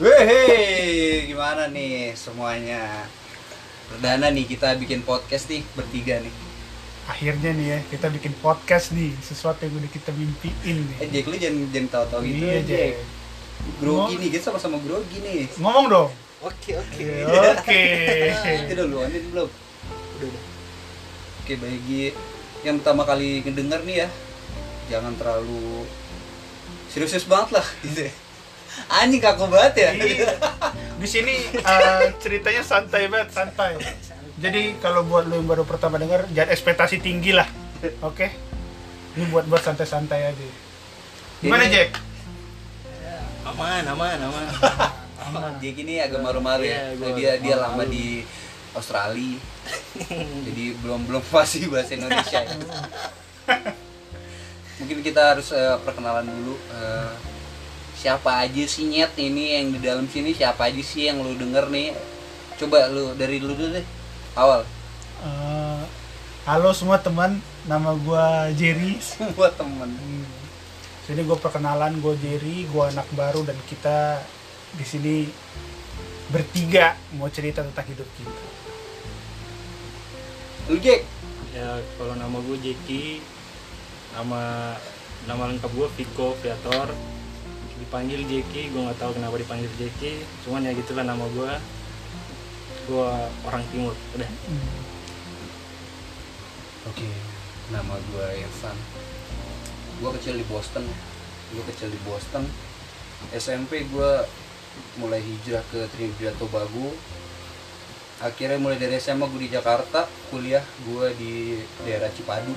Wehe, gimana nih semuanya? Perdana nih kita bikin podcast nih bertiga nih. Akhirnya nih ya, kita bikin podcast nih, sesuatu yang udah kita mimpiin nih. Eh Jack lu jangan jangan tahu-tahu gitu iya, ya, Jack. Grogi nih, kita sama-sama grogi nih. Ngomong dong. Oke, oke. Oke. Udah lu anin belum? Udah, udah. Oke, bagi yang pertama kali ngedenger nih ya, jangan terlalu serius banget lah gitu. Anjing kaku banget ya. Iya. Di sini eh, ceritanya santai banget, santai. Jadi kalau buat lo yang baru pertama dengar, jangan ekspektasi tinggi lah. Oke? Ini buat buat santai-santai aja. Gimana Jack? Aman, aman, aman. Jack ini agak maru-maru ya. Gua dia dia lama di Australia. Jadi belum belum fasih bahasa Indonesia. ya. Mungkin kita harus eh, perkenalan dulu eh, siapa aja sih nyet ini yang di dalam sini siapa aja sih yang lu denger nih. Coba lu dari lu dulu deh. Awal. Eh, halo semua teman, nama gua Jerry. Semua temen. Hmm. Sini gue perkenalan, gue Jerry, gue anak baru dan kita di sini bertiga mau cerita tentang hidup kita. Lu Jack. Ya, kalau nama gue Jeki, nama nama lengkap gue Viko Viator. Dipanggil Jeki, gue nggak tahu kenapa dipanggil Jeki. Cuman ya gitulah nama gue. Gue orang timur. Udah. Hmm. Oke, nama gue Irfan. Gue kecil di Boston. Gue kecil di Boston. SMP gue mulai hijrah ke Trinidad Tobago. Akhirnya mulai dari SMA gue di Jakarta, kuliah gue di daerah Cipadu.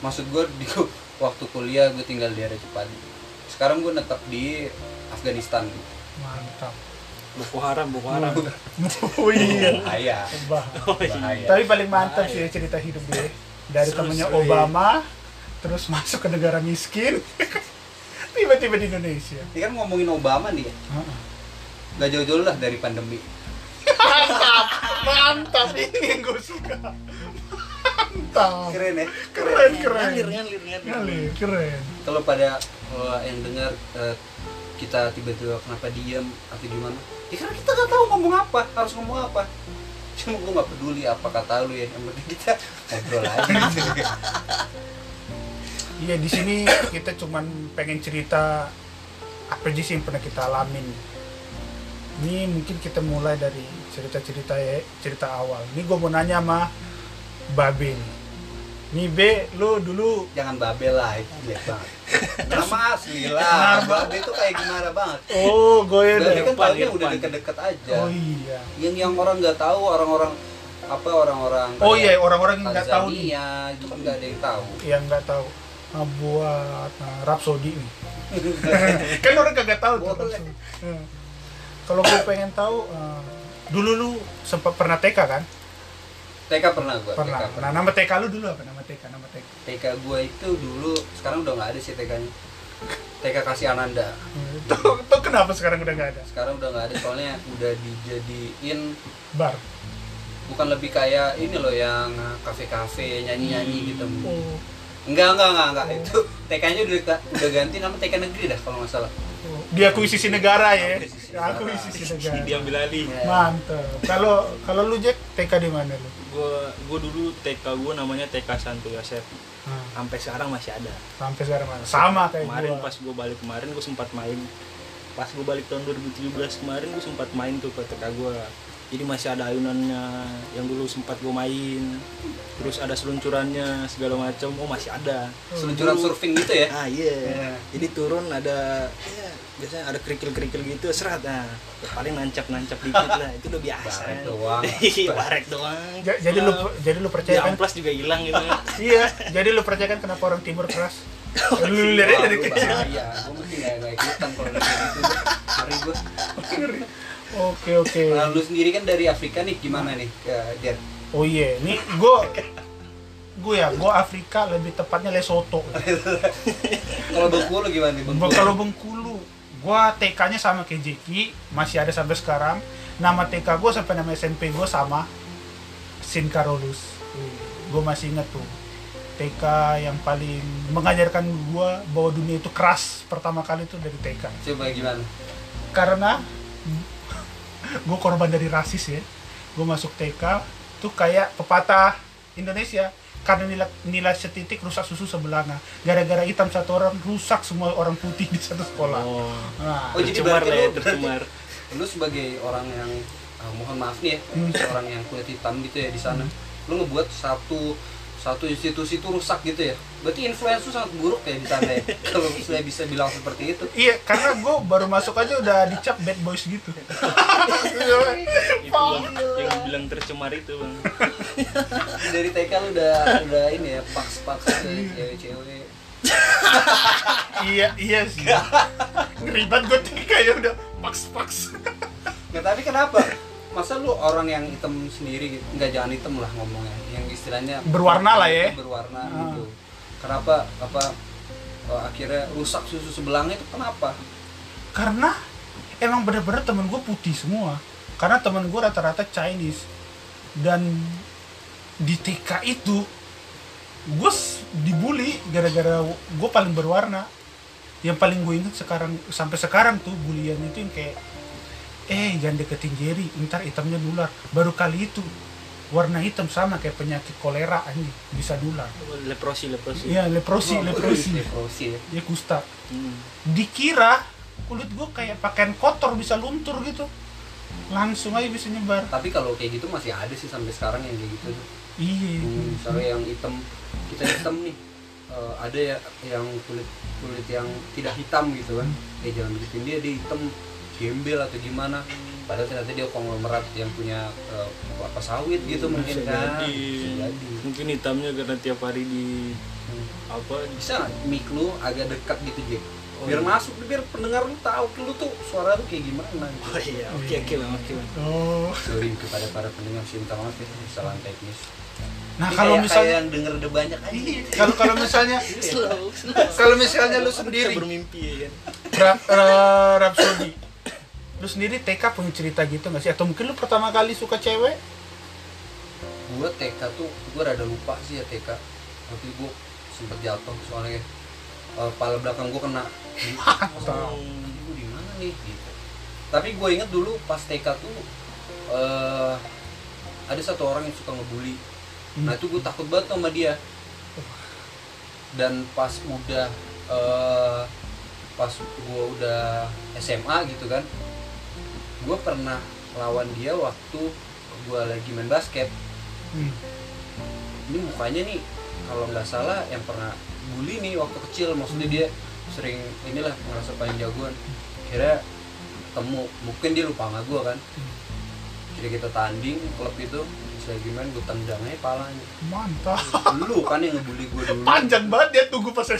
Maksud gue di waktu kuliah gue tinggal di daerah Cipadu. Sekarang gue netap di Afghanistan. Mantap. Boko Haram, Boko Haram. Oh iya. Bahaya. Bah. Oh, iya. Bahaya. Tapi paling mantap sih cerita hidup dia. Dari Seru, temennya seru, Obama, terus masuk ke negara miskin, tiba-tiba di Indonesia. Ini kan ngomongin Obama nih ya. Heeh. Gak jauh-jauh lah dari pandemi. Mantap, mantap ini yang gue suka. Mantap. Keren ya? Keren, keren. Ngalir, ngalir, ngalir. Ngalir, keren. kalau pada uh, yang dengar uh, kita tiba-tiba kenapa diam atau gimana ya karena kita nggak tahu ngomong apa harus ngomong apa cuma gue nggak peduli apa kata lu ya yang penting kita ngobrol aja Iya di sini kita cuman pengen cerita apa aja sih yang pernah kita alamin. Ini mungkin kita mulai dari cerita-cerita ya, cerita awal. Ini gue mau nanya sama Babe nih. Nih Be, lu dulu jangan babel lah itu jelek banget nama asli lah babe itu kayak gimana banget Oh, gue babe kan taunya udah deket-deket aja Oh iya. yang yang orang nggak tahu orang-orang apa orang-orang Oh iya, orang-orang yang nggak tahu nih. Tanzania itu kan nggak ada yang tahu Yang nggak tahu ah, buat nah, Rhapsody nih. kan orang kagak tahu tuh. Hmm. Kalau gue pengen tahu, eh, dulu lu sempat pernah TK kan? TK pernah gua Pernah. TK Nah, nama TK lu dulu apa? Nama TK, nama TK. TK gua itu dulu sekarang udah nggak ada sih TK-nya TK kasih Ananda Tuh, tuh kenapa sekarang udah nggak ada? sekarang udah nggak ada soalnya udah dijadiin Bar. bukan lebih kayak ini loh yang kafe-kafe nyanyi-nyanyi gitu Oh, enggak enggak enggak enggak itu TK-nya udah udah ganti nama TK negeri dah kalau nggak salah oh. Diakuisisi negara ya. Akuisisi negara. Diambil alih. Ya. Mantap. Kalau kalau lu Jack TK di mana lu? Gue gue dulu TK gue namanya TK Santo Yosef. Nah, Sampai sekarang masih ada. sampai sekarang mana? Sama kayak kemarin gua. pas gue balik kemarin gue sempat main pas gue balik tahun 2017 kemarin gue sempat main tuh ke TK gue jadi masih ada ayunannya yang dulu sempat gue main. Terus ada seluncurannya segala macam. Oh masih ada. Seluncuran Dulu- surfing gitu ya? Ah iya. Iya. jadi turun ada ya, biasanya ada kerikil kerikil gitu serat nah paling nancap nancap dikit lah. Itu udah biasa. Barek doang. Iya, barek doang. Ja- jadi lu jadi lu percaya kan? amplas juga hilang gitu. Iya, jadi lu percaya kan kenapa orang timur keras? lu lihat aja Wah, dari lu kecil. bahaya. Gue mesti nggak nggak ikutan kalau kayak gitu. Hari gue Oke oke. nah, lu sendiri kan dari Afrika nih gimana nih ya, Jen? Oh iya, nih gue gue ya, gue Afrika lebih tepatnya Lesotho. kalau Bengkulu gimana nih Bengkulu? Kalau Bengkulu, gue TK-nya sama kayak Jeki, masih ada sampai sekarang. Nama TK gue sampai nama SMP gue sama Sin Carolus. Gue masih inget tuh. TK yang paling mengajarkan gue bahwa dunia itu keras pertama kali itu dari TK. coba gimana Karena gue korban dari rasis ya. Gue masuk TK tuh kayak pepatah Indonesia. Karena nilai, nilai setitik rusak susu sebelanga gara-gara hitam satu orang rusak semua orang putih di satu sekolah. Oh. Nah, Oh, jadi berarti lah ya lu- tercemar. lu sebagai orang yang ah, mohon maaf nih ya Hmm. orang yang kulit hitam gitu ya di sana lu ngebuat satu satu institusi itu rusak gitu ya berarti influence lu sangat buruk ya di sana ya? Kalau saya bisa bilang seperti itu. Iya karena gue baru masuk aja udah dicap bad boys gitu. Itu bang yang bilang tercemar itu bang. Dari TK lu udah udah ini ya paks paks ke cewek-cewek. Iya iya sih. Ngeribat gue TK ya udah paks paks Nggak, tapi kenapa? Masa lu orang yang hitam sendiri gitu? Nggak jangan hitam lah ngomongnya. Yang istilahnya Berwarna lah ya. berwarna Ah. gitu kenapa apa eh, akhirnya rusak susu sebelangnya itu kenapa? Karena emang bener-bener temen gue putih semua. Karena temen gue rata-rata Chinese. Dan di TK itu gue dibully gara-gara gue paling berwarna. Yang paling gue inget sekarang sampai sekarang tuh bulian itu yang kayak eh jangan deketin Jerry ntar hitamnya nular. Baru kali itu warna hitam sama kayak penyakit kolera anjing. Bisa nular. Leprosi leprosi. Iya leprosi leprosi. leprosi ya. Ya kusta. Hmm. dikira kulit gue kayak pakaian kotor bisa luntur gitu. Langsung aja bisa nyebar. Tapi kalau kayak gitu masih ada sih sampai sekarang yang kayak gitu. Iya. Hmm, misalnya yang hitam. Kita hitam nih. Eh, ada ya yang kulit kulit yang tidak hitam gitu kan. Eh jangan deketin dia dia hitam. Gembel atau gimana padahal ternyata dia konglomerat yang punya kelapa sawit gitu mungkin Bisa kan jadi. Bisa jadi. mungkin hitamnya karena tiap hari di Hmm. apa bisa mic lu agak dekat gitu Jack Oh, biar iya. masuk biar pendengar lu tahu lu tuh suara lu kayak gimana gitu. oh iya oke oke oke oh sorry kepada para pendengar sih minta maaf ya kesalahan teknis nah Ini kalau kayak- kayak misalnya yang denger udah banyak aja kalau kalau misalnya slow slow kalau misalnya lu sendiri bermimpi ya kan Ra- eh, Rhapsody lu sendiri TK punya cerita gitu nggak sih? Atau mungkin lu pertama kali suka cewek? Gue TK tuh gue rada lupa sih ya TK tapi gue sempet jatuh soalnya. Eh, kepala belakang gue kena. Tahu. gue di mana nih? Gitu. Tapi gue inget dulu pas TK tuh eh ada satu orang yang suka ngebully. Nah itu gue takut banget sama dia. Dan pas udah eh pas gue udah SMA gitu kan gue pernah lawan dia waktu gue lagi main basket. Hmm. ini mukanya nih kalau nggak salah yang pernah bully nih waktu kecil maksudnya dia sering inilah merasa paling jagoan. Kira ketemu mungkin dia lupa sama gue kan. Jadi kita tanding klub itu bisa lagi main gue tendang aja palanya. Mantap. Lu kan yang ngebully gue dulu. Panjang banget dia tunggu pas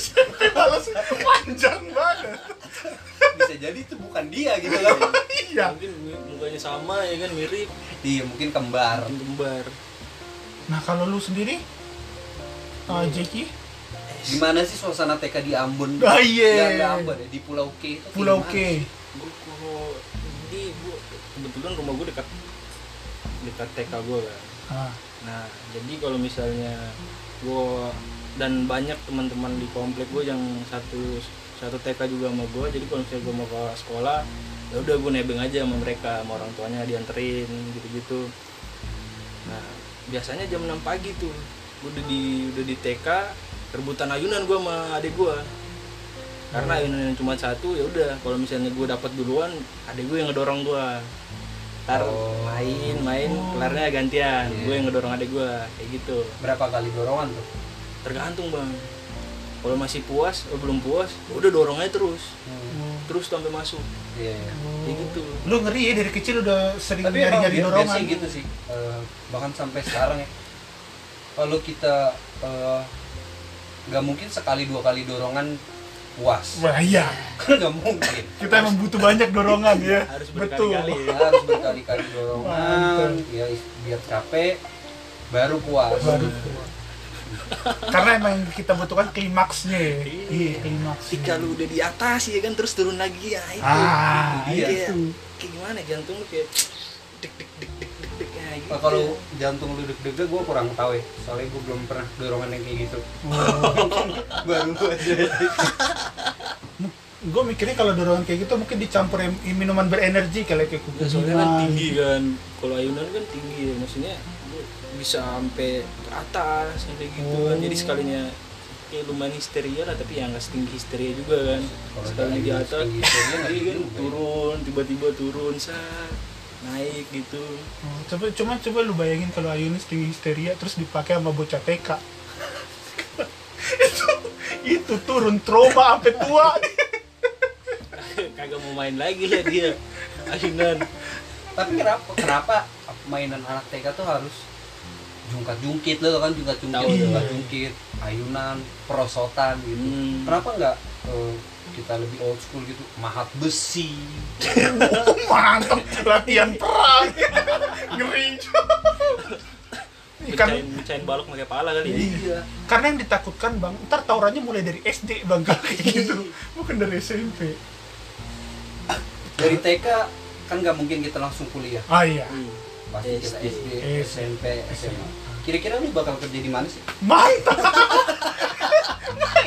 balas. Panjang banget bisa jadi itu bukan dia gitu kan. Iya. Mungkin mukanya sama ya kan mirip. Iya mungkin kembar. Mungkin kembar. Nah kalau lu sendiri? Uh, Jeki? Gimana sih suasana TK di Ambon? Ah, iya. Nggak Ambon ya? Di Pulau K itu Pulau K. Kalau jadi gue kebetulan rumah gue dekat dekat TK gue kan. Ah. nah jadi kalau misalnya gue dan banyak teman-teman di komplek gue yang satu satu TK juga sama gue jadi kalau misalnya gue mau ke sekolah ya udah gue nebeng aja sama mereka sama orang tuanya dianterin gitu-gitu. Nah biasanya jam 6 pagi tuh gue udah di udah di TK rebutan ayunan gue sama adik gue karena ayunan yang cuma satu ya udah kalau misalnya gue dapat duluan adik gue yang ngedorong gue ntar Oh. main main kelarnya gantian Iya. gue yang ngedorong adik gue kayak gitu. Berapa kali dorongan tuh? Tergantung bang kalau masih puas oh belum puas ya udah dorong aja terus. Terus sampai masuk. Iya iya. Kayak gitu. Lu ngeri ya dari kecil udah sering tapi nyari nyari biar- dorongan. biasanya gitu sih. Eh, bahkan sampai sekarang ya. Kalau kita eh, nggak mungkin sekali dua kali dorongan puas. Wah iya. Kan nggak mungkin. Kita emang butuh banyak dorongan ya. Harus betul. ya. harus berkali-kali dorongan ya biar capek baru puas. Baru karena emang kita butuhkan klimaksnya ya. Iya. iya klimaks ketika lu udah di atas ya kan terus turun lagi ya itu ah itu dia. kayak, itu kayak gimana jantung lu kayak dik dik dik dik dik dik ya, gitu. Nah, kalau jantung lu deg-degan gue kurang tahu ya soalnya gue belum pernah dorongan yang kayak gitu Oh. baru aja gue mikirnya kalau dorongan kayak gitu mungkin dicampur minuman berenergi kali kayak kuku Ya, soalnya kan tinggi kan kalau ayunan kan tinggi ya maksudnya bisa sampai ke atas sampai gitu kan. Jadi Oh. sekalinya kayak lumayan histeria lah tapi ya nggak setinggi histeria juga kan. Sekalinya di atas setinggi nggak iya kan ya. turun tiba-tiba turun sat naik gitu. Oh, coba cuma coba lu bayangin kalau Ayunis tinggi histeria terus dipakai sama bocah TK itu itu turun trauma sampai tua. Kagak mau main lagi lah dia ayunan tapi kenapa kenapa mainan anak TK tuh harus jungkat jungkit lo kan jungkat jungkit Tahu, jungkat jungkit ayunan perosotan gitu. Hmm. kenapa nggak eh, kita lebih old school gitu? Mahat besi. Oh, mantap latihan perang. Ngeri. Kan pecahin balok pakai pala kali ya. Iya. Karena yang ditakutkan bang ntar tawurannya mulai dari SD bang kayak gitu. Bukan dari SMP dari TK kan nggak mungkin kita langsung kuliah. Ah iya. Hmm. Pasti kita SD. SMP SMA kira-kira lu bakal kerja di mana sih? Mantap.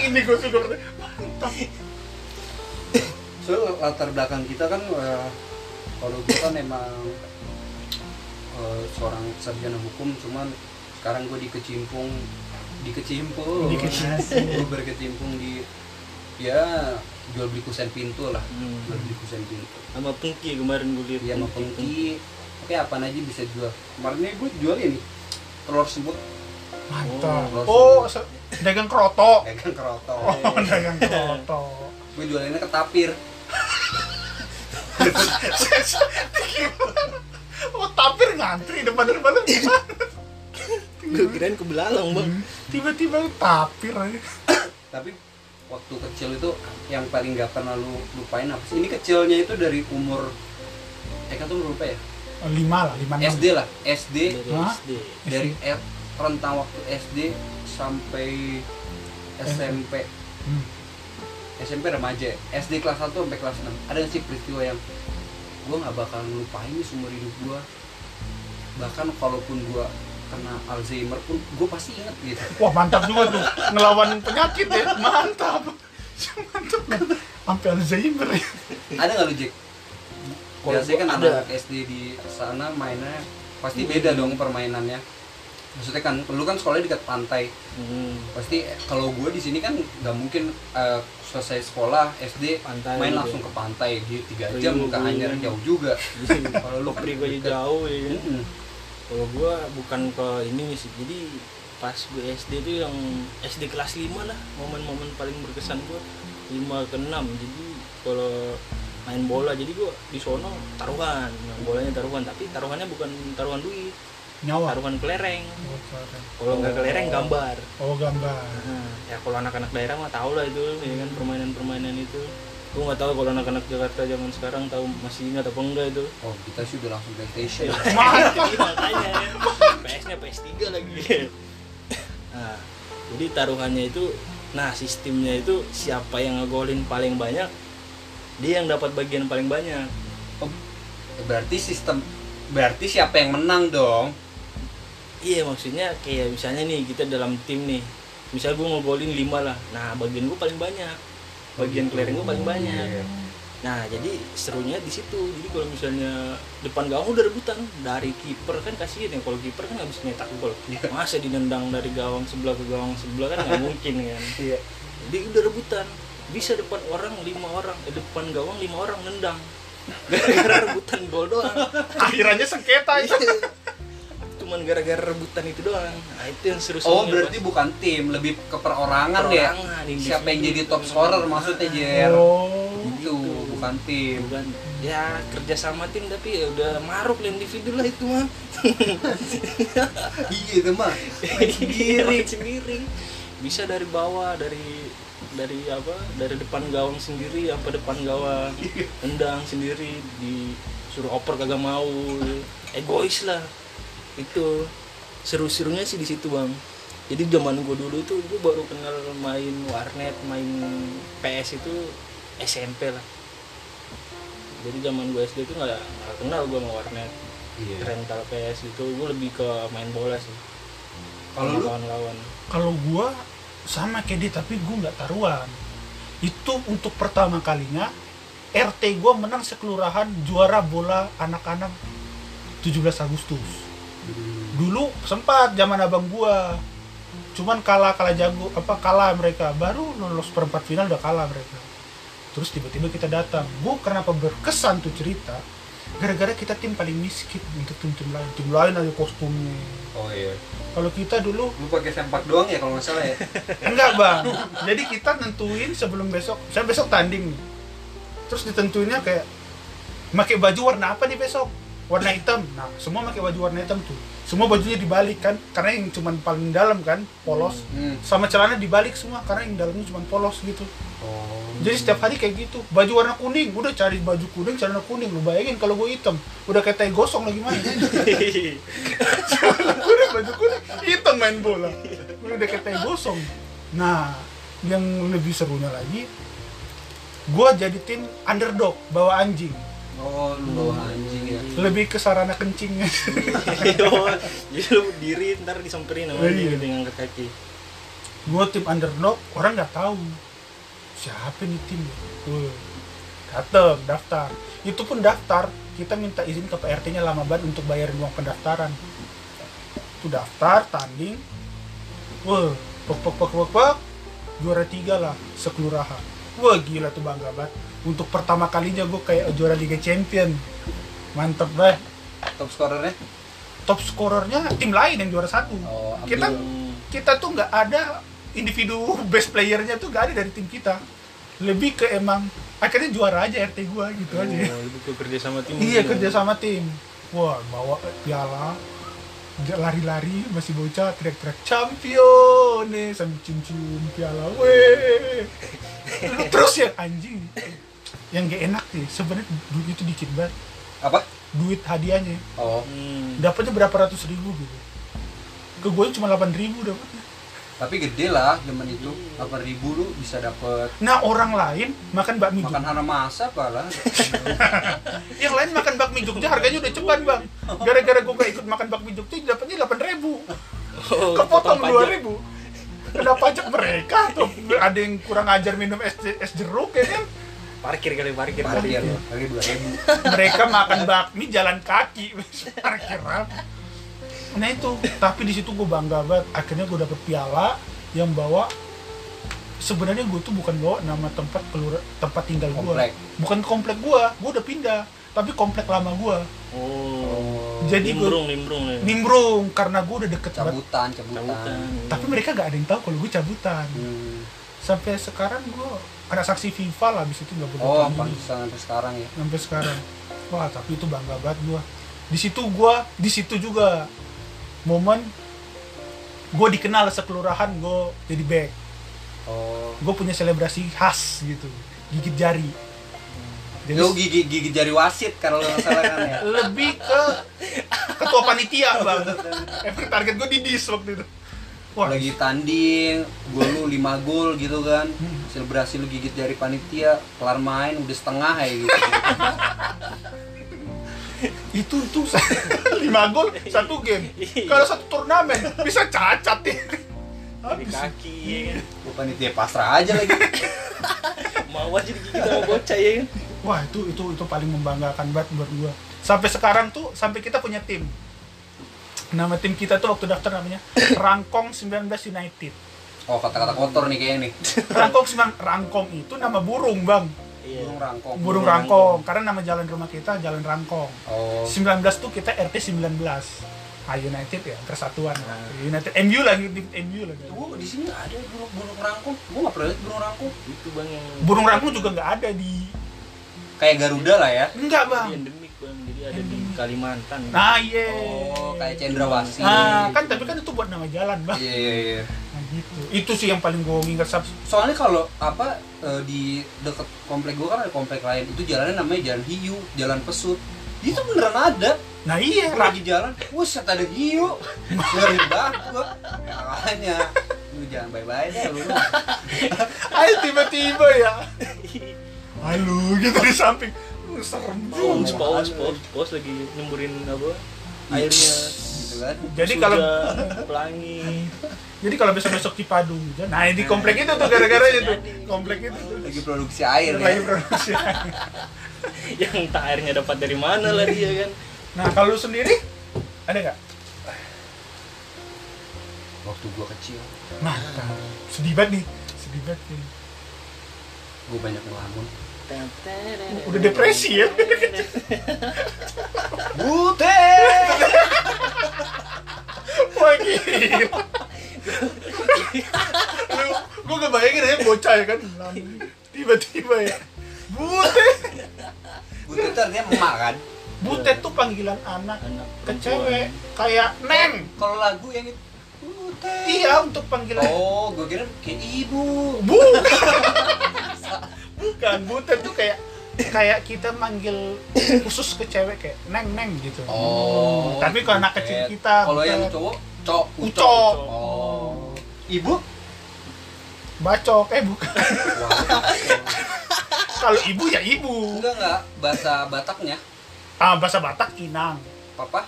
Ini gue suka mantap. Soalnya latar belakang kita kan eh, kalau gue kan emang eh, seorang sarjana hukum cuman sekarang gue dikecimpung dikecimpung. Dikecimpung. gue berkecimpung di ya jual beli kusen pintu lah. Hmm. jual beli kusen pintu. Sama pengki kemarin gue lihat dia sama pengki oke apa aja bisa jual? Kemarinnya gue jual ini telur sebut mantap. Oh, oh se- dagang kroto pegang keroto oh dagang kroto gue jualinnya ke tapir oh tapir ngantri depan depan lu gimana? Gue kirain ke belalang bang. Tiba-tiba tapir aja. Tapi waktu kecil itu yang paling gak pernah lu lupain apa sih? Ini kecilnya itu dari umur eh kan tuh lupa ya lima lah lima enam. SD lah SD dari Hah? SD dari L- rentang waktu SD sampai SMP Hmm. SMP remaja SD kelas 1 sampai kelas 6 ada nggak sih peristiwa yang gue nggak bakal lupain nih seumur hidup gue bahkan kalaupun gue kena Alzheimer pun gue pasti inget gitu. Wah mantap juga tuh. Ngelawan penyakit ya? Mantap. Mantap. Sampai Alzheimer ya. Ada nggak lu Jack? Kalau Biasanya kan ada. SD di sana mainnya pasti beda dong permainannya. Maksudnya kan lu kan sekolahnya dekat pantai. Hmm. Pasti eh, kalau gue di sini kan nggak mungkin eh, selesai sekolah SD Pantai main gitu. langsung ke pantai gitu tiga Oh, jam iya, ke iya. Anyer jauh juga. Kalau lu Kopri gue jauh ya. Mm-mm. Kalau gue bukan ke ini sih. Jadi pas gue SD itu yang SD kelas 5 lah momen-momen paling berkesan gue 5 ke 6 jadi kalau main bola jadi gue di sono taruhan main bolanya taruhan tapi taruhannya bukan taruhan duit nyawa? taruhan kelereng. Oh, kalau nggak kelereng Oh. gambar. Oh gambar. Nah, ya kalau anak-anak daerah mah tahu lah itu ya kan permainan-permainan itu. Gue nggak tahu kalau anak-anak Jakarta zaman sekarang tahu masih ingat apa enggak itu. Oh kita sih udah langsung PlayStation. Iya, makanya PS-nya PS3 lagi. Nah jadi taruhannya itu nah sistemnya itu siapa yang ngegolin paling banyak dia yang dapat bagian paling banyak Oh, berarti sistem berarti siapa yang menang dong? iya maksudnya kayak misalnya nih kita dalam tim nih misalnya gue ngegolin 5 lah nah bagian gue paling banyak bagian kelereng gue paling banyak Iya. Nah, jadi serunya di situ. Jadi kalau misalnya depan gawang udah rebutan dari kiper kan kasihan ya kalau kiper kan nggak bisa nyetak gol. Iya. Masa dinendang dari gawang sebelah ke gawang sebelah kan nggak mungkin kan. Iya. Jadi udah rebutan. Bisa depan orang lima orang, eh, depan gawang lima orang nendang. Gara-gara rebutan gol doang. akhirannya sengketa itu Cuman gara-gara rebutan itu doang. Nah, itu yang seru Oh berarti bukan tim, lebih ke perorangan, ya? Perorangan, Siapa yang jadi top scorer maksudnya Jer? oh Itu bukan tim. bukan ya kerja sama tim tapi ya udah maruk lah individu lah itu mah Iya itu mah. Sendiri. Sendiri bisa dari bawah dari dari apa dari depan gawang sendiri sampai depan gawang tendang sendiri disuruh oper kagak mau egois lah. Itu seru-serunya sih di situ bang. Jadi zaman gue dulu itu gue baru kenal main warnet main PS itu SMP lah. Jadi zaman gue SD itu nggak nggak kenal gue sama warnet. Iya. rental PS itu gue lebih ke main bola sih. Kalau lawan-lawan. Kalau gua sama kayak dia tapi gua nggak taruhan. Itu untuk pertama kalinya RT gue menang sekelurahan juara bola anak-anak 17 Agustus. Dulu sempat zaman abang gua. Cuman kalah kalah jago apa kalah mereka. Baru lolos perempat final udah kalah mereka. Terus tiba-tiba kita datang. Gua kenapa berkesan tuh cerita gara-gara kita tim paling miskin untuk tim-tim lain. Tim lain ada kostumnya. Oh iya. Kalau kita dulu lu pakai sempak doang ya kalau nggak salah ya? Enggak bang. Jadi kita nentuin sebelum besok saya besok tanding nih. Terus ditentuinnya kayak pakai baju warna apa nih besok? Warna hitam. Nah semua pakai baju warna hitam tuh. Semua bajunya dibalik kan karena yang cuman paling dalam kan polos. Hmm. sama celana dibalik semua karena yang dalamnya cuma polos gitu. Oh jadi setiap hari kayak gitu. Baju warna kuning udah cari baju kuning celana kuning. Lu bayangin kalau gue hitam udah kayak tai gosong lagi main. Celana kuning baju kuning. Hitam main bola. Udah kayak tai gosong. Nah yang lebih serunya lagi gue jadi tim underdog bawa anjing. Oh lu bawa anjing ya. Lebih ke sarana kencingnya jadi lu diri ntar disamperin sama Iya. dia gitu ngangkat kaki. Gue tim underdog orang nggak tahu siapa nih tim? Wah, dateng daftar. Itu pun daftar. Kita minta izin ke PRT nya lama banget untuk bayarin uang pendaftaran. Itu daftar tanding. Wah pok pok pok pok pok juara tiga lah sekelurahan. Wah gila tuh bangga banget. Untuk pertama kalinya gue kayak juara Liga Champion. Mantep banget top scorernya? Top scorernya tim lain yang juara satu. Oh ambil. kita kita tuh nggak ada individu best playernya tuh nggak ada dari tim kita. Lebih ke emang akhirnya juara aja RT gua gitu aja. Oh, itu kerja sama tim iya gitu. kerja sama tim. Wah bawa piala lari-lari masih bocah teriak-teriak champion! Nih sambil cium-cium piala weh! Terus yang anjing. Yang gak enak nih sebenarnya duit itu dikit banget. Apa? Duit hadiahnya. Oh. Hmm. dapatnya berapa ratus ribu gitu. Ke gue cuma 8 ribu dapatnya tapi gede lah zaman itu 8000 lu bisa dapet Nah orang lain makan bakmi makan hana masa lah Yang lain makan bakmi Jogja harganya udah ceban bang. Gara-gara gue gak ikut makan bakmi Jogja dapatnya delapan ribu. Oh, Kepotong potong dua ribu. Kena pajak mereka tuh. Ada yang kurang ajar minum es, es jeruk ya kan. parkir kali parkir parkir kali ya dua ribu Mereka makan bakmi jalan kaki. Parkiran. Nah itu. Tapi di situ gue bangga banget. Akhirnya gue dapet piala yang bawa sebenarnya gue tuh bukan bawa nama tempat kelura, tempat tinggal gue komplek. Bukan komplek gua. Gua udah pindah tapi komplek lama gua. Oh. Jadi gua- nimbrung nimbrung nih nimbrung karena gua udah deket cabutan cabutan. Cabutan tapi mereka gak ada yang tahu kalau gua cabutan. Hmm. sampai sekarang gua kena saksi FIFA lah abis itu nggak boleh oh sampai sekarang ya. Sampai sekarang. Wah tapi itu bangga banget gua. Di situ gua di situ juga momen gua dikenal sekelurahan gua jadi back oh. Gua punya selebrasi khas gitu gigit jari. Jadi lu gigi gigi jari wasit kalau nggak salah kan ya? Lebih ke ketua panitia bang. Emang target gue di dis waktu itu. Wah. Lagi tanding gol lu 5 gol gitu kan. Hmm. selebrasi lu gigit jari panitia kelar main udah setengah ya gitu itu tuh lima gol satu game. Kalau satu turnamen bisa cacat ya di habis. kaki ya kan? Gua panitia pasrah aja lagi. Mau aja digigit sama bocah ya kan? Wah itu itu itu paling membanggakan banget buat gua. Sampai sekarang tuh sampai kita punya tim. Nama tim kita tuh waktu daftar namanya Rangkong 19 United. Oh kata-kata kotor nih kayaknya nih. Rangkong 9 Rangkong itu nama burung bang iya. Burung rangkong. Burung Rangkong. Karena nama jalan rumah kita Jalan Rangkong. Oh. 19 tuh kita RT 19 ah United ya persatuan. Nah. United MU lagi di MU lagi. Gua di sini ada burung burung rangkong? Gua nggak pernah lihat burung rangkong. Itu bang yang burung rangkong juga nggak ada di kayak garuda lah ya. Enggak Jadi bang endemik bang. Jadi ada di Endemik. Kalimantan. Nah iya. Oh kayak cendrawasih. Nah kan tapi kan itu buat nama jalan bang. Iya iya iya. nah, gitu. Itu sih yang paling gue ingat sab soalnya kalau apa eh, di deket komplek gua kan ada komplek lain. Itu jalannya namanya jalan hiu jalan pesut. Itu beneran ada. Nah iya. Gua lagi jalan. Buset ada hiu ngeri banget gua. Makanya lu jangan bye bye deh lu. Ayo tiba-tiba ya. Halo gitu di samping. Serem paus paus paus lagi nyemburin apa? Airnya gitu kan? Jadi kalau Sudah, pelangi. Jadi kalau besok besok Cipadu hujan, nah di komplek itu tuh gara-gara itu. Komplek itu. Tuh lagi produksi air lagi ya produksi. yang tak airnya dapat dari mana lah dia kan? Nah kalau lu sendiri ada nggak? waktu gua kecil. Nah sedih banget nih, sedih banget nih. gua banyak ngelamun Udah depresi ya? bute Wah gila. Gua gak bayangin aja bocah ya kan. Tiba-tiba ya. Butet. bute itu artinya emak kan Butet tuh panggilan anak anak ke cewek kayak neng. kalau lagu yang itu bute Iya untuk panggilan oh gua kira kayak ibu Bu. Bukan, butet tuh kayak kayak kita manggil khusus ke cewek kayak neng neng gitu. oh Tapi kalau anak kecil kita kalau yang cowok cok Ucok. oh ibu bacok eh bukan. Kalau ibu ya ibu. enggak enggak bahasa Bataknya Ah bahasa Batak inang, papa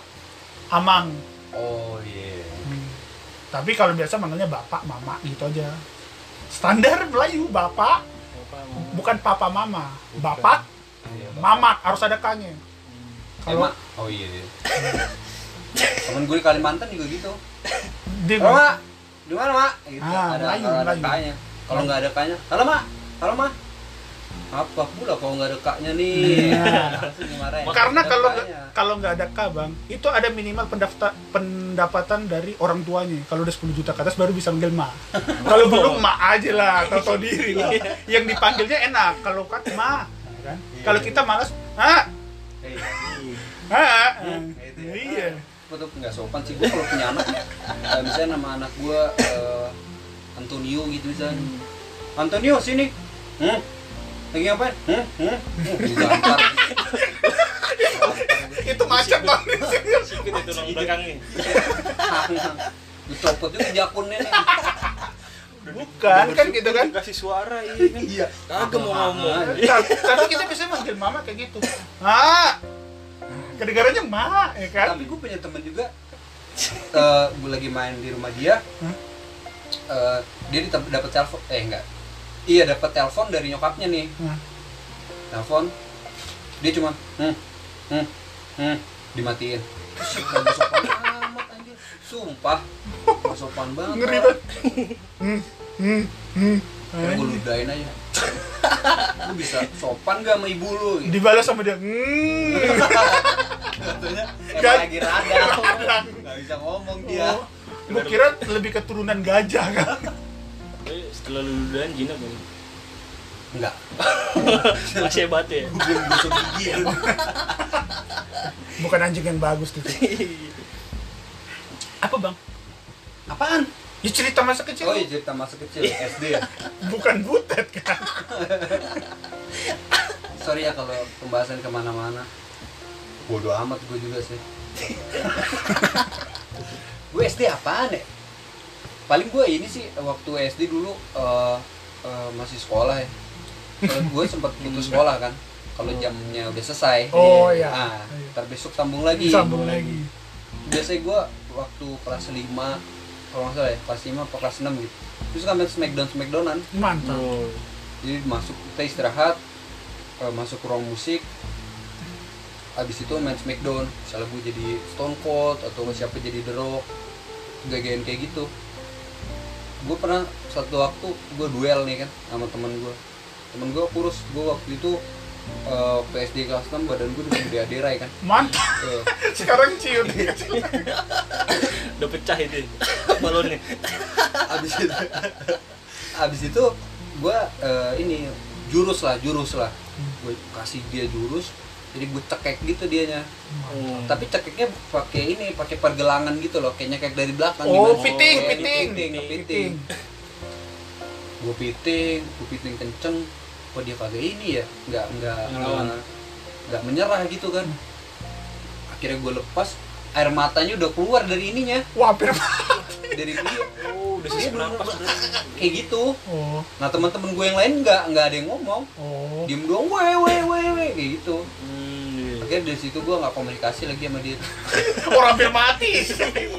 amang. oh iya Hmm. Tapi kalau biasa manggilnya bapak, mama gitu aja. Standar Melayu bapak? Bukan papa mama. Bapak, Iya, mamak harus ada kanya. Kalau Emak. oh iya, iya. temen gue di Kalimantan juga gitu. Dia halo mak. Di mana mak? Gitu Ah, ada Melayu, kalau ada kaknya kalau nggak ada kaknya halo mak. Halo mak apa pula kalau nggak ada kaknya nih? Iya. karena kalau kalau nggak ada kabang itu ada minimal pendaftar pendapatan dari orang tuanya. Kalau udah 10 juta ke atas baru bisa manggil ma. Kalau belum ma aja lah tahu diri lah. Yang dipanggilnya enak. Kalau kan ma kan? Iya, kalau iya. kita malas ah Eh, ah ya. iya. Gue tuh nggak sopan sih gue kalau punya anak misalnya nama anak gue eh, Antonio gitu misalnya Antonio sini. Hmm? Lagi ngapain? Hmm? Hmm? Hmm? Itu macet banget sikit itu orang belakang nih gue copot juga jakunnya nih. Bukan kan gitu kan? Kasih suara iya kan? Iya. Kagak mau ngomong. Tapi tapi kita bisa manggil mama kayak gitu. Ah kedengarannya ma ya kan? Tapi gue punya temen juga. Eh gue lagi main di rumah dia. Hah? eh, dia dapat telepon eh enggak iya dapat telepon dari nyokapnya nih. Nah, telepon. Dia cuma hmm hmm hmm dimatiin. Sopan amat anjir. Sumpah gak sopan banget. Ngeri banget. Hmm hmm hmm Kira gue ludahin aja. Lu bisa sopan gak sama ibu lu? Gitu. dibalas sama dia hmm. Katanya Gak- emang lagi radang. Gak bisa ngomong dia. Oh, gua kira lebih keturunan gajah kan Setelah luludan jinak kan Enggak. Masih hebat ya? Gue belum gosok gigi ya. Bukan anjing yang bagus gitu. Apa bang? Apaan? ya cerita masa kecil. Oh iya cerita masa kecil SD ya? Bukan butet kan? Sorry ya kalau pembahasan ke mana-mana. Bodoh amat gue juga sih. Gue SD apaan ya? Paling gue ini sih waktu SD dulu eh, eh, masih sekolah ya. Kalau gue sempat putus sekolah kan Kalau jamnya udah selesai. Oh, iya. Nah, Iya. ntar besok sambung lagi. Sambung lagi. Biasanya gue waktu kelas 5 kalau nggak salah ya kelas 5 atau kelas 6 gitu. Terus kan main smackdown smackdownan. Mantap. Oh. Jadi masuk kita istirahat eh, masuk ke ruang musik. Abis itu main smackdown. Misalnya gue jadi stone cold atau siapa jadi the rock. Gagain kayak gitu gue pernah satu waktu gue duel nih kan sama teman gue temen gue kurus gue waktu itu eh, PSD kelas 6 badan gue udah gede aderai kan. Mantap. Eh, sekarang ciut. Udah pecah itu balonnya abis itu abis itu gue ini jurus lah jurus lah. Gue kasih dia jurus jadi gue cekek gitu dianya. Oh. tapi cekeknya pakai ini pakai pergelangan gitu loh kayaknya kayak dari belakang oh gimana? fitting Kayak fitting. ngepiting, ngepiting. gue piting gue piting kenceng. Kok dia kagak ini ya? Nggak nggak nggak- nggak menyerah gitu kan. Akhirnya gue lepas air matanya udah keluar dari ininya. Wah hampir dari dia oh udah sesak napas berarti. Kayak gitu. Oh. Nah teman-teman gue yang lain nggak nggak ada yang ngomong, oh. Diem doang, weh weh weh weh kayak gitu. hmm. Akhirnya dari situ gue nggak komunikasi lagi sama dia orang hampir mati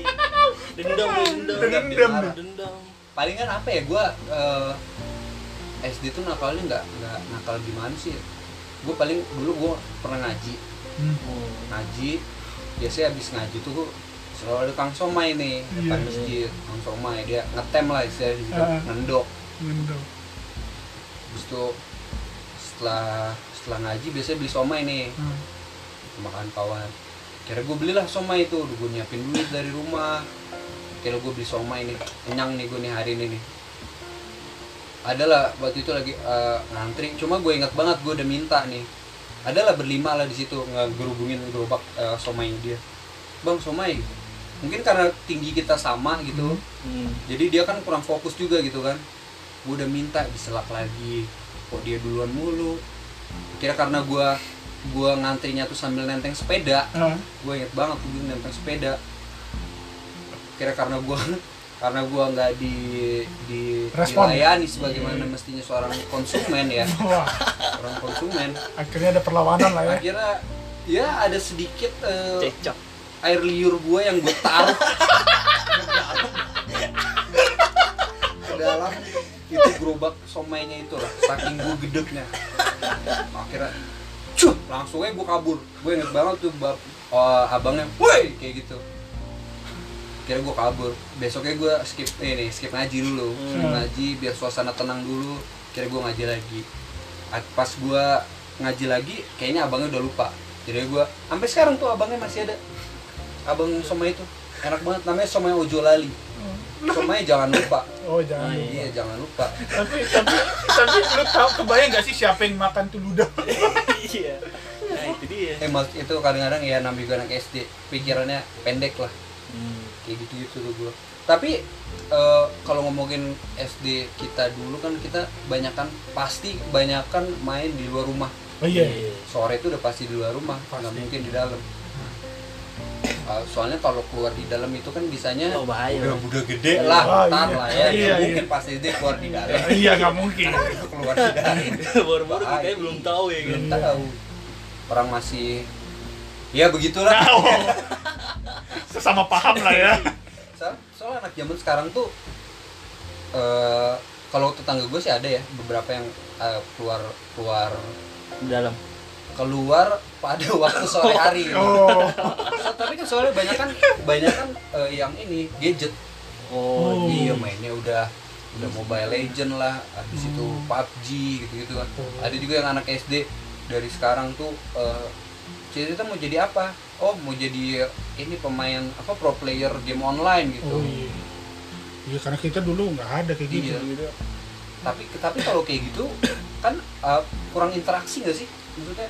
dendam dendam Dendam, dendam kan apa ya gue SD tuh nakalnya nggak nggak nakal gimana sih gue paling dulu gue pernah ngaji Hmm. Oh, ngaji biasanya habis ngaji tuh selalu ada kang somai nih depan Iya. masjid kang somai dia ngetem lah istilahnya di situ Ah. ngendok Ngendok. terus tuh setelah setelah ngaji biasanya beli somai nih Hmm. Makan kawan kira gue belilah somai itu gue nyiapin duit dari rumah. Kira gue beli somai nih kenyang nih gue nih hari ini nih. Adalah waktu itu lagi eh, ngantri. Cuma gue ingat banget gue udah minta nih. Adalah berlima lah di situ ngerubungin gerobak eh, somai dia. Bang somai mungkin karena tinggi kita sama gitu. Hmm. jadi dia kan kurang fokus juga gitu kan. Gue udah minta diselak lagi. Kok dia duluan mulu? Kira karena gue gue ngantrinya tuh sambil nenteng sepeda. Ah. gue inget banget gue nenteng sepeda. Kira karena gue karena gue nggak di di Respon. dilayani sebagaimana mestinya seorang konsumen ya. Wah, orang konsumen. Akhirnya ada perlawanan lah ya. akhirnya ya ada sedikit cecok air liur gue yang gue taruh. Ke dalam itu gerobak somainya itu lah saking gue gedeknya akhirnya cuh langsung aja gue kabur. Gue inget banget tuh bab oh, abangnya woi! kayak gitu. Kira gue kabur. Besoknya gue skip ini skip ngaji dulu. Skip Hmm. ngaji biar suasana tenang dulu. Kira gue ngaji lagi. Pas gue ngaji lagi kayaknya abangnya udah lupa. Jadi gue sampai sekarang tuh abangnya masih ada. Abang somai itu enak banget. Namanya somai ojo lali somai jangan lupa. Oh jangan. Ah, lupa. iya jangan lupa. Tapi tapi tapi lu tahu kebayang gak sih siapa yang makan tuh ludah? iya. Nah itu dia. Eh mas itu kadang-kadang ya namanya juga anak SD pikirannya pendek lah. Hmm. kayak gitu gitu tuh gue tapi eh, kalau ngomongin SD kita dulu kan kita banyakan pasti banyakan main di luar rumah. Oh iya. sore itu udah pasti di luar rumah. Nggak mungkin di dalam soalnya kalau keluar di dalam itu kan bisanya oh bahaya. Udah udah gede. Lah Ah, ntar iya. lah ya Iya, iya. mungkin pas SD keluar di dalam. Iya nggak mungkin. itu keluar di dalam. Baru-baru kita belum tahu ya kan belum tahu. Orang masih ya begitulah. Oh, sesama paham lah ya. so, soalnya anak zaman sekarang tuh eh kalau tetangga gue sih ada ya beberapa yang eh, keluar keluar di dalam keluar pada waktu sore hari Oh, So, tapi kan soalnya banyak kan banyak kan eh, yang ini gadget oh, Oh. iya mainnya udah udah mobile legend lah habis itu Hmm. PUBG gitu gitu kan Oh. ada juga yang anak SD dari sekarang tuh eh, cerita mau jadi apa oh mau jadi ini pemain apa pro player game online gitu oh iya. Iya karena kita dulu nggak ada kayak gitu. Iya. tapi tapi kalau kayak gitu kan uh, kurang interaksi gak sih maksudnya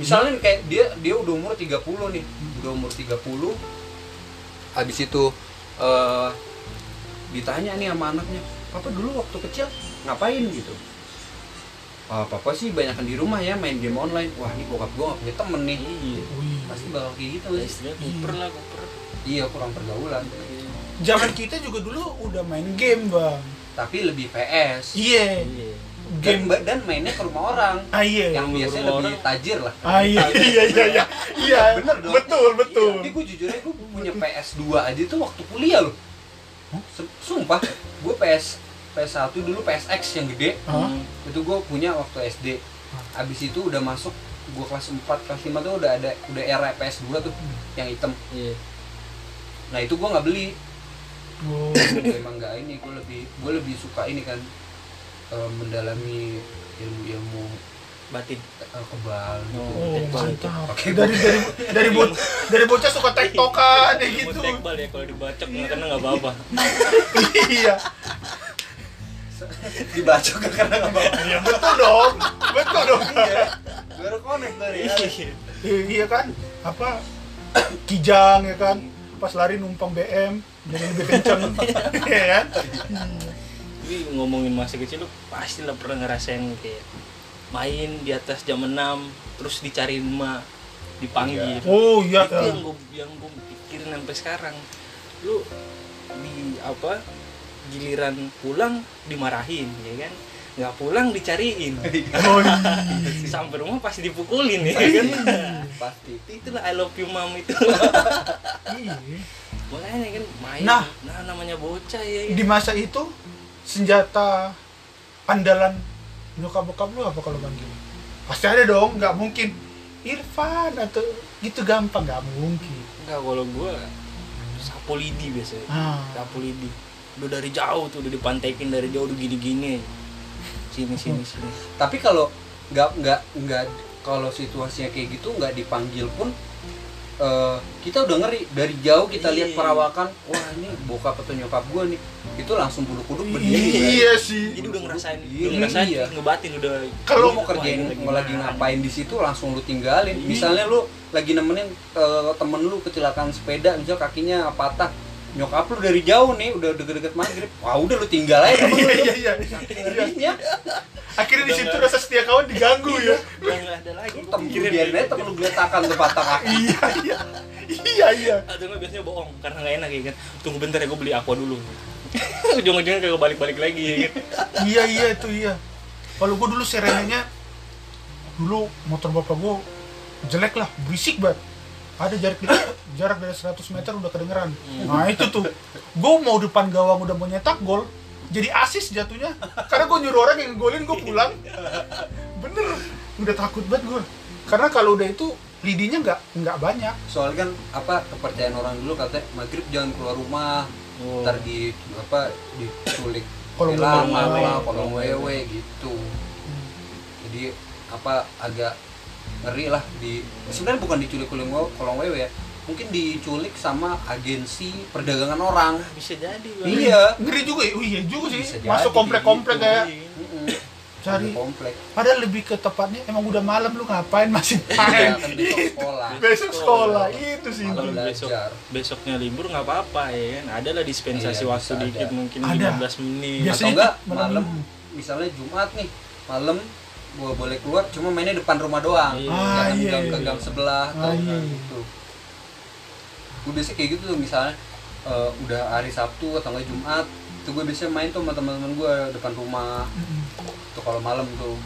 misalnya kayak dia dia udah umur 30 nih. Udah umur 30 habis itu uh, ditanya nih sama anaknya papa dulu waktu kecil ngapain? Gitu. Ah, papa sih banyakan di rumah ya main game online. Wah ini bokap gua gak punya temen nih. Iya. Iya. pasti bakal kayak gitu Ya, sih istilahnya kuper lah kuper. Iya kurang pergaulan. Zaman kita juga dulu udah main game bang. tapi lebih PS Iya. iya Game. dan, dan mainnya ke rumah orang Ah iya. yang Rumah biasanya orang. lebih tajir lah Ah iya iya iya iya. Iya. Bener dong. Betul betul. Iya, Ini gue jujur aja gue punya PS2 aja tuh waktu kuliah loh. Sumpah, gue PS PS1 dulu PSX yang gede. Hmm. Itu gue punya waktu SD. Abis itu udah masuk gue kelas 4, kelas 5 tuh udah ada udah era PS2 tuh yang hitam. iya Nah, itu gue nggak beli. Oh. Gua emang nggak ini, gue lebih gue lebih suka ini kan eh, mendalami ilmu-ilmu batin eh, kebal gitu. Oh, mantap. Oke. Dari dari dari bo dari bocah suka tektokan kayak gitu. tekbal ya kalau dibacok nggak kena nggak apa-apa Iya. Dibaca gak karena nggak bawa. Iya betul dong. Betul dong. Iya. Baru connect tadi ya. I- iya kan? Apa kijang ya kan? Pas lari numpang BM jadi lebih kenceng. Iya kan? Tapi ngomongin masa kecil lu pasti lah pernah ngerasain kayak main di atas jam 6 terus dicari emak dipanggil. Oh iya. Itu yang gue yang gue pikirin sampai sekarang. Lu di apa giliran pulang dimarahin ya kan? Nggak pulang dicariin. Oh iya. Sampai rumah pasti dipukulin ya kan? Pasti. Itulah I love you mom itu. Iya. Makanya kan main. Nah. nah namanya bocah ya di masa itu senjata andalan nyokap bokap lu apa kalau manggil? Pasti ada dong nggak mungkin. Irfan atau gitu gampang nggak mungkin. Enggak kalau gua sapu lidi biasanya. Ah. Sapu lidi. Udah dari jauh tuh udah dipantekin dari jauh udah gini-gini. Sini sini sini. Tapi kalau nggak nggak nggak kalau situasinya kayak gitu nggak dipanggil pun eh, kita udah ngeri. Dari jauh kita lihat Iya. perawakan wah ini bokap atau nyokap gua nih. Itu langsung bulu kuduk berdiri iya sih. Jadi udah ngerasain Iya, udah ngerasain iya. ngebatin udah Kalau mau kerjain mau lagi ngapain di situ langsung lu tinggalin. Iya. misalnya lu lagi nemenin eh, temen lu kecelakaan sepeda misal kakinya patah nyokap lu dari jauh nih udah deket-deket maghrib. Wah udah lu tinggal aja. Temen lu iya iya iya. Akhirnya? Di situ rasa setia kawan diganggu ya. udah nggak ada lagi. Temen lu biarin aja temen lu geletakan tuh patah kaki. Iya iya. Iya iya. Atau nggak biasanya bohong karena nggak enak ya kan. Tunggu bentar ya gue beli aqua dulu. Ujung-ujungnya kayak balik-balik lagi ya kan. Iya iya itu iya. Kalau gua dulu serenenya dulu motor bapak gua jelek lah berisik banget ada jarak jarak dari 100 meter udah kedengeran. Nah itu tuh. Gua mau depan gawang udah mau nyetak gol jadi asis jatuhnya. Karena gua nyuruh orang yang golin gua pulang. Bener. Udah takut banget gua. Karena kalau udah itu lidinya nggak nggak banyak. Soalnya kan apa kepercayaan orang dulu katanya maghrib jangan keluar rumah Oh. ntar di apa diculik Kolong apa kolong wewe gitu. Jadi apa agak ngeri lah di sebenarnya bukan diculik kolong kolong wewe ya. Mungkin diculik sama agensi perdagangan orang. Bisa jadi bang. Iya. Ngeri juga ya. Oh, iya juga sih. Bisa masuk jadi komplek-komplek gitu. kayak cari. Komplek. Padahal lebih ke tepatnya emang udah malam lu ngapain masih Iya, main? kan besok sekolah. Besok sekolah. itu sih. Besok besoknya libur nggak apa-apa ya kan? Ada lah dispensasi Iya, waktu dikit ada. mungkin Ada. 15 menit. Biasa- atau Biasanya enggak malam misalnya Jumat nih malam gua boleh keluar cuma mainnya depan rumah doang Iya. Ah, jangan iya, gang ke iya. gang sebelah Ah, atau iya. gitu gue biasa kayak gitu tuh misalnya eh, udah hari Sabtu atau enggak Jumat itu gue biasanya main tuh sama teman-teman gue depan rumah tuh kalau malam tuh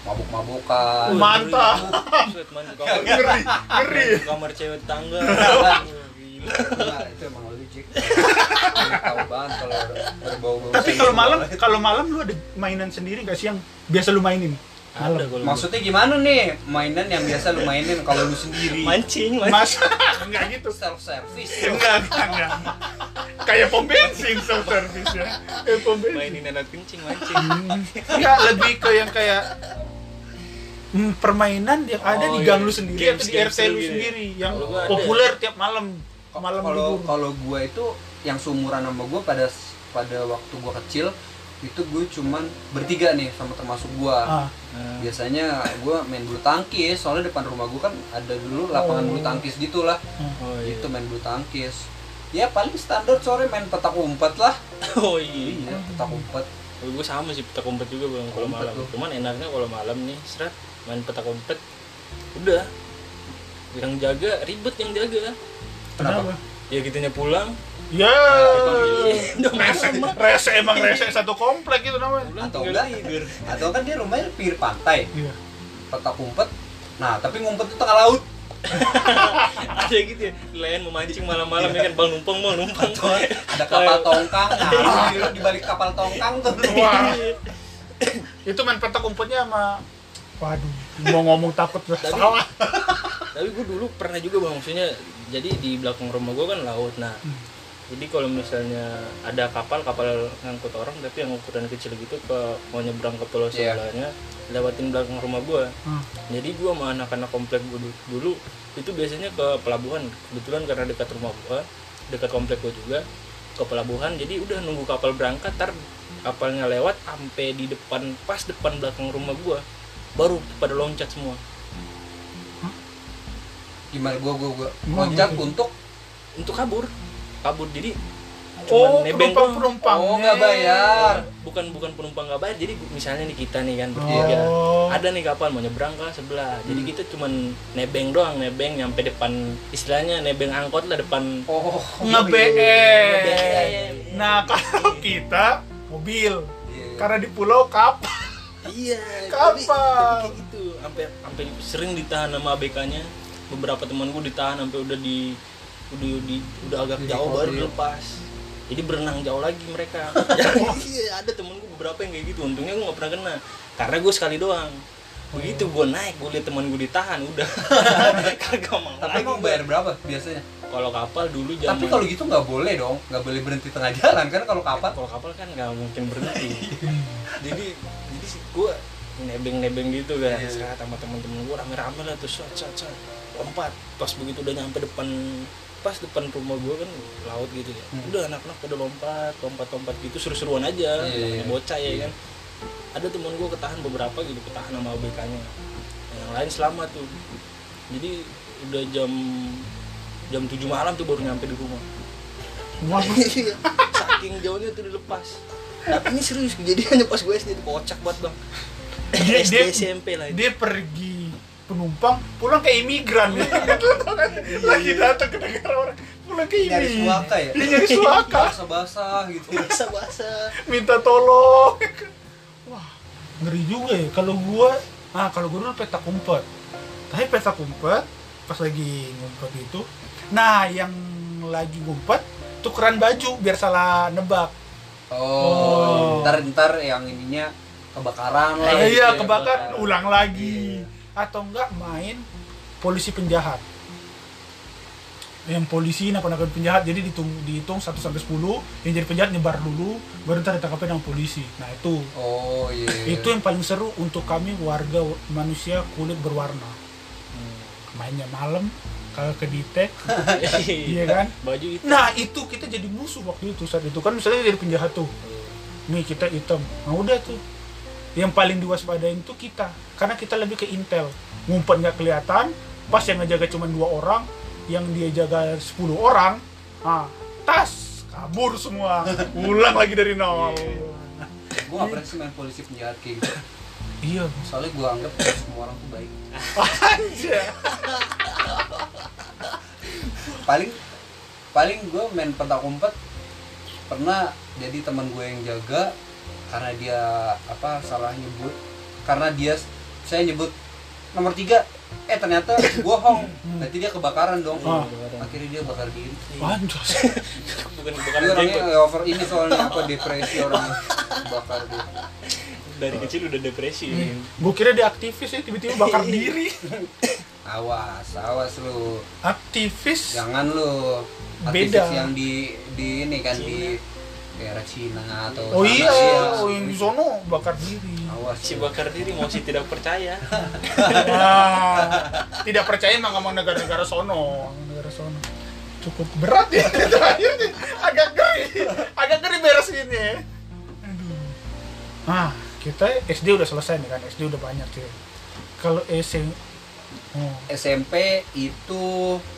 mabuk-mabukan Oh, mantap. Ke ngeri ngeri ke kamar cewek tangga. Nah, itu emang lu Jack tahu banget kalau berbau-bau tapi kalau malam kalau malam lu ada mainan sendiri gak sih yang biasa lu mainin? Ada malam kalau maksudnya gimana nih? Mainan yang biasa lu mainin kalau lu sendiri. Mancing mancing. Mas enggak gitu. Self service enggak enggak enggak kayak pom bensin self service ya. Kayak pom bensin. Mainin anak kencing mancing. Enggak lebih ke yang kayak hmm, permainan yang ada Oh, di iya. gang lu sendiri Games- atau di RT lu gitu ya. sendiri yang populer tiap malam malam kalau kalau gue itu yang seumuran sama gue pada pada waktu gue kecil itu gue cuman bertiga nih sama termasuk gue ah. Nah, biasanya gue main bulu tangkis soalnya depan rumah gue kan ada dulu lapangan Oh. bulu tangkis gitulah. Oh iya. Itu main bulu tangkis. Ya paling standar sore main petak umpet lah. Oh iya. Iya petak umpet. Kalau gue sama sih petak umpet juga bang kalau malam. tuh. Cuman enaknya kalau malam nih seret main petak umpet udah. Yang jaga ribet yang jaga kenapa? Ya gitunya pulang. Ya. Udah rese rese emang rese satu komplek itu namanya. Pulang Atau enggak? atau kan dia rumahnya pinggir pantai. Iya. Petak umpet nah tapi ngumpet itu tengah laut. Ada gitu ya nelayan memancing malam-malam ya kan? Bang numpang bang numpang. Atau ada kapal tongkang. Nah lu di balik kapal tongkang tuh. Wah. itu main petak umpetnya sama waduh mau ngomong takut salah tapi gue dulu pernah juga bang maksudnya jadi di belakang rumah gue kan laut nah Hmm. jadi kalau misalnya ada kapal kapal ngangkut orang tapi yang ukuran kecil gitu ke mau nyebrang ke pulau Iya. sebelahnya lewatin belakang rumah gue Hmm. jadi gue sama anak-anak komplek gue dulu, dulu itu biasanya ke pelabuhan kebetulan karena dekat rumah gue dekat komplek gue juga ke pelabuhan jadi udah nunggu kapal berangkat tar kapalnya lewat sampai di depan pas depan belakang rumah gue baru pada loncat semua gimana? Gua gua gua. Loncat gitu. untuk? Untuk kabur. Kabur jadi oh nebeng penumpang penumpang. Oh, nggak bayar. bukan bukan penumpang nggak bayar. Jadi misalnya nih kita nih kan Oh. bertiga ada nih kapal mau nyebrang ke sebelah. Jadi kita cuman nebeng doang. Nebeng nyampe depan istilahnya nebeng angkot lah depan. Oh. Nge BM BM. nah kalau kita mobil. Iya, karena di pulau kap iya Kapal. tapi, tapi kayak gitu. Sampai sampai sering ditahan sama ABK-nya beberapa teman gue ditahan sampai udah di udah di udah agak Di jauh baru dilepas jadi berenang jauh lagi mereka. Iya ada temen gue beberapa yang kayak gitu. Untungnya gue gak pernah kena. Karena gue sekali doang. Begitu gue naik gue liat teman gue ditahan udah. Kagak mau tapi mau bayar berapa biasanya? Kalau kapal dulu zaman tapi kalau gitu nggak boleh dong. Nggak boleh berhenti tengah jalan kan kalau kapal. kalau kapal kan nggak mungkin berhenti. Jadi jadi sih gue nebeng-nebeng gitu kan. Iya. sekarang sama teman-teman gue rame-rame lah tuh shot shot shot lompat pas begitu udah nyampe depan pas depan rumah gue kan laut gitu ya. Hmm. udah anak-anak pada lompat lompat lompat gitu seru-seruan aja. Iya, namanya iya. bocah ya kan. Ada teman gue ketahan beberapa gitu ketahan sama ABK nya yang lain selamat tuh. Jadi udah jam jam 7 malam tuh baru nyampe di rumah. Iya, saking jauhnya tuh dilepas. Tapi ini serius kejadiannya pas gue SD itu kocak banget bang. Dia- SD dia- SMP lah itu dia pergi penumpang pulang ke imigran. Iya. lagi datang ke negara orang pulang ke ini nyari suaka ya? Dia nyari suaka. Basah basah gitu basah basah minta tolong. Wah ngeri juga ya. Kalau gua ah kalau gua dulu peta kumpet tapi peta kumpet pas lagi ngumpet itu nah yang lagi ngumpet tukeran baju biar salah nebak. Oh, Oh. ntar ntar yang ininya kebakaran lah Eh, gitu iya ya. kebakar. Bakar. ulang lagi atau enggak main polisi penjahat. Yang polisi nah penangkap penjahat jadi dihitung dihitung 1 sampai 10 yang jadi penjahat nyebar dulu baru ntar ditangkapin sama polisi. Nah itu. Oh iya itu yang paling seru untuk kami warga manusia kulit berwarna. Mainnya malam kalau ke ditek iya kan? Baju itu nah itu kita jadi musuh waktu itu saat itu. Kan misalnya jadi penjahat tuh. Nih kita hitam. Nah udah tuh yang paling diwaspadain tuh kita. Karena kita lebih ke intel. Ngumpet nggak kelihatan pas yang ngejaga cuma dua orang yang dia jaga 10 orang ah tas kabur semua. Ulang lagi dari nol. Gue gak pernah sih main polisi penjahat kayak gitu. Iya. Soalnya gue anggap semua orang tuh baik. Aja paling paling gue main petak umpet pernah jadi teman gue yang jaga karena dia apa salah nyebut. Karena dia saya nyebut nomor tiga eh ternyata gue hong nanti dia kebakaran dong. Ah. akhirnya dia bakar diri. Anjos bukan bukan dia orangnya jenggot. over ini soalnya apa depresi orangnya bakar dia dari kecil udah depresi. Gue kira dia aktivis ya tiba-tiba bakar diri. Awas awas lu. Aktivis? Jangan lu. Beda. aktivis yang di di ini kan di daerah Cina atau oh sana iya sih ya. oh yang di sono bakar diri. Awas si lu. bakar diri mau si tidak percaya. Wah, tidak percaya emang ngomong negara-negara sono. Negara sono. Cukup berat ya terakhir nih. agak ngeri agak ngeri beres gini ya aduh. Nah kita SD udah selesai nih kan. SD udah banyak sih kalau SMP oh, SMP itu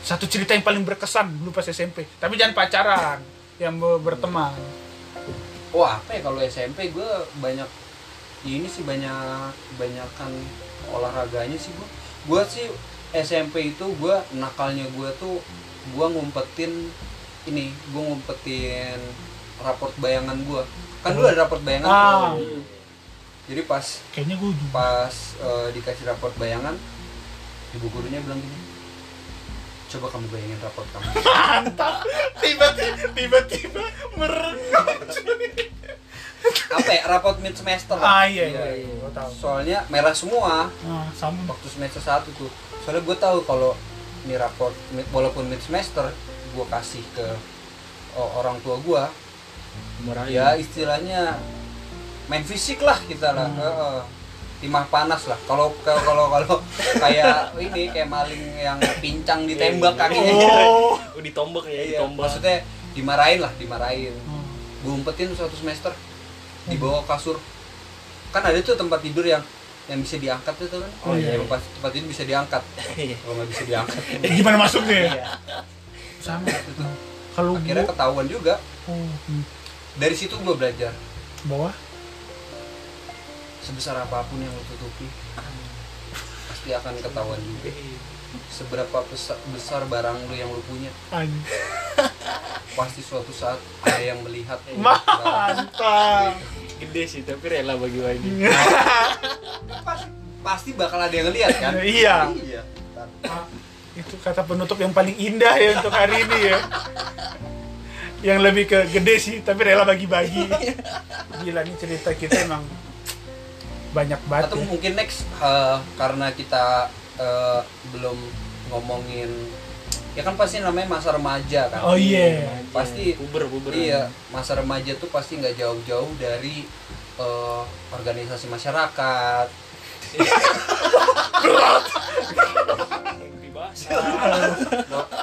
satu cerita yang paling berkesan dulu pas SMP tapi jangan pacaran yang ber- berteman wah apa ya kalau SMP gue banyak ini sih banyak banyakan olahraganya sih gue gue sih SMP itu gue nakalnya gue tuh gue ngumpetin ini gue ngumpetin raport bayangan gue kan dulu ada raport bayangan Ah. tuh. jadi pas kayaknya gue pas eh, dikasih raport bayangan ibu gurunya bilang gini coba kamu bayangin raport kamu. Mantap. Tiba-tiba tiba-tiba merenung apa ya? Raport mid semester. Ah iya iya, iya. tahu. Soalnya merah semua. Nah, sama. Waktu semester 1 tuh. Soalnya gue tahu kalau ini raport mid- walaupun mid semester gue kasih ke orang tua gue ya istilahnya main fisik lah kita lah. Hmm. Heeh. Timah panas lah. Kalau kalau kalau kalau kayak ini kayak maling yang pincang ditembak Iya, kakinya oh oh ditombak ya Iya, ditombak. maksudnya dimarahin lah dimarahin. Hmm. gue umpetin suatu semester di bawah kasur. Kan ada tuh tempat tidur yang yang bisa diangkat itu kan? Oh, iya. tempat tempat tidur bisa diangkat. Iya. kalau nggak bisa diangkat. Eh, gimana masuknya ya? Iya. sama. Itu. Kalau akhirnya gua ketahuan juga. Oh, hmm. dari situ gue belajar. Bawah sebesar apa pun yang lo tutupi pasti akan ketahuan juga. Seberapa besar, besar barang lo yang lo punya. Pasti suatu saat ada yang melihat barang. mantap. Gede sih tapi rela bagi-bagi pasti, pasti bakal ada yang lihat kan? Iya. iya. Ah, itu kata penutup yang paling indah ya untuk hari ini ya. Yang lebih ke gede sih tapi rela bagi-bagi. Gila nih cerita kita emang banyak banget atau ya. mungkin next eh, karena kita eh, belum ngomongin ya kan pasti namanya masa remaja kan? Oh iya. Pasti- puber puber. iya masa remaja tuh pasti nggak jauh-jauh dari eh, organisasi masyarakat. Dibahas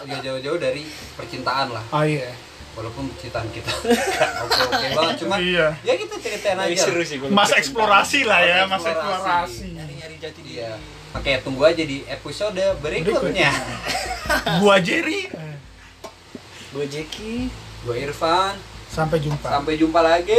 nggak jauh-jauh dari percintaan lah. Oh iya walaupun percintaan kita oke oke banget cuman iya. ya kita ceritain Tapi aja. seru sih masa eksplorasi lah ya Masa masa eksplorasi. eksplorasi. Nyari-nyari jati diri. Iya. Oke, tunggu aja di episode berikutnya. gua Jerry. Gue Jeki. Gue Irfan, sampai jumpa. Sampai jumpa lagi.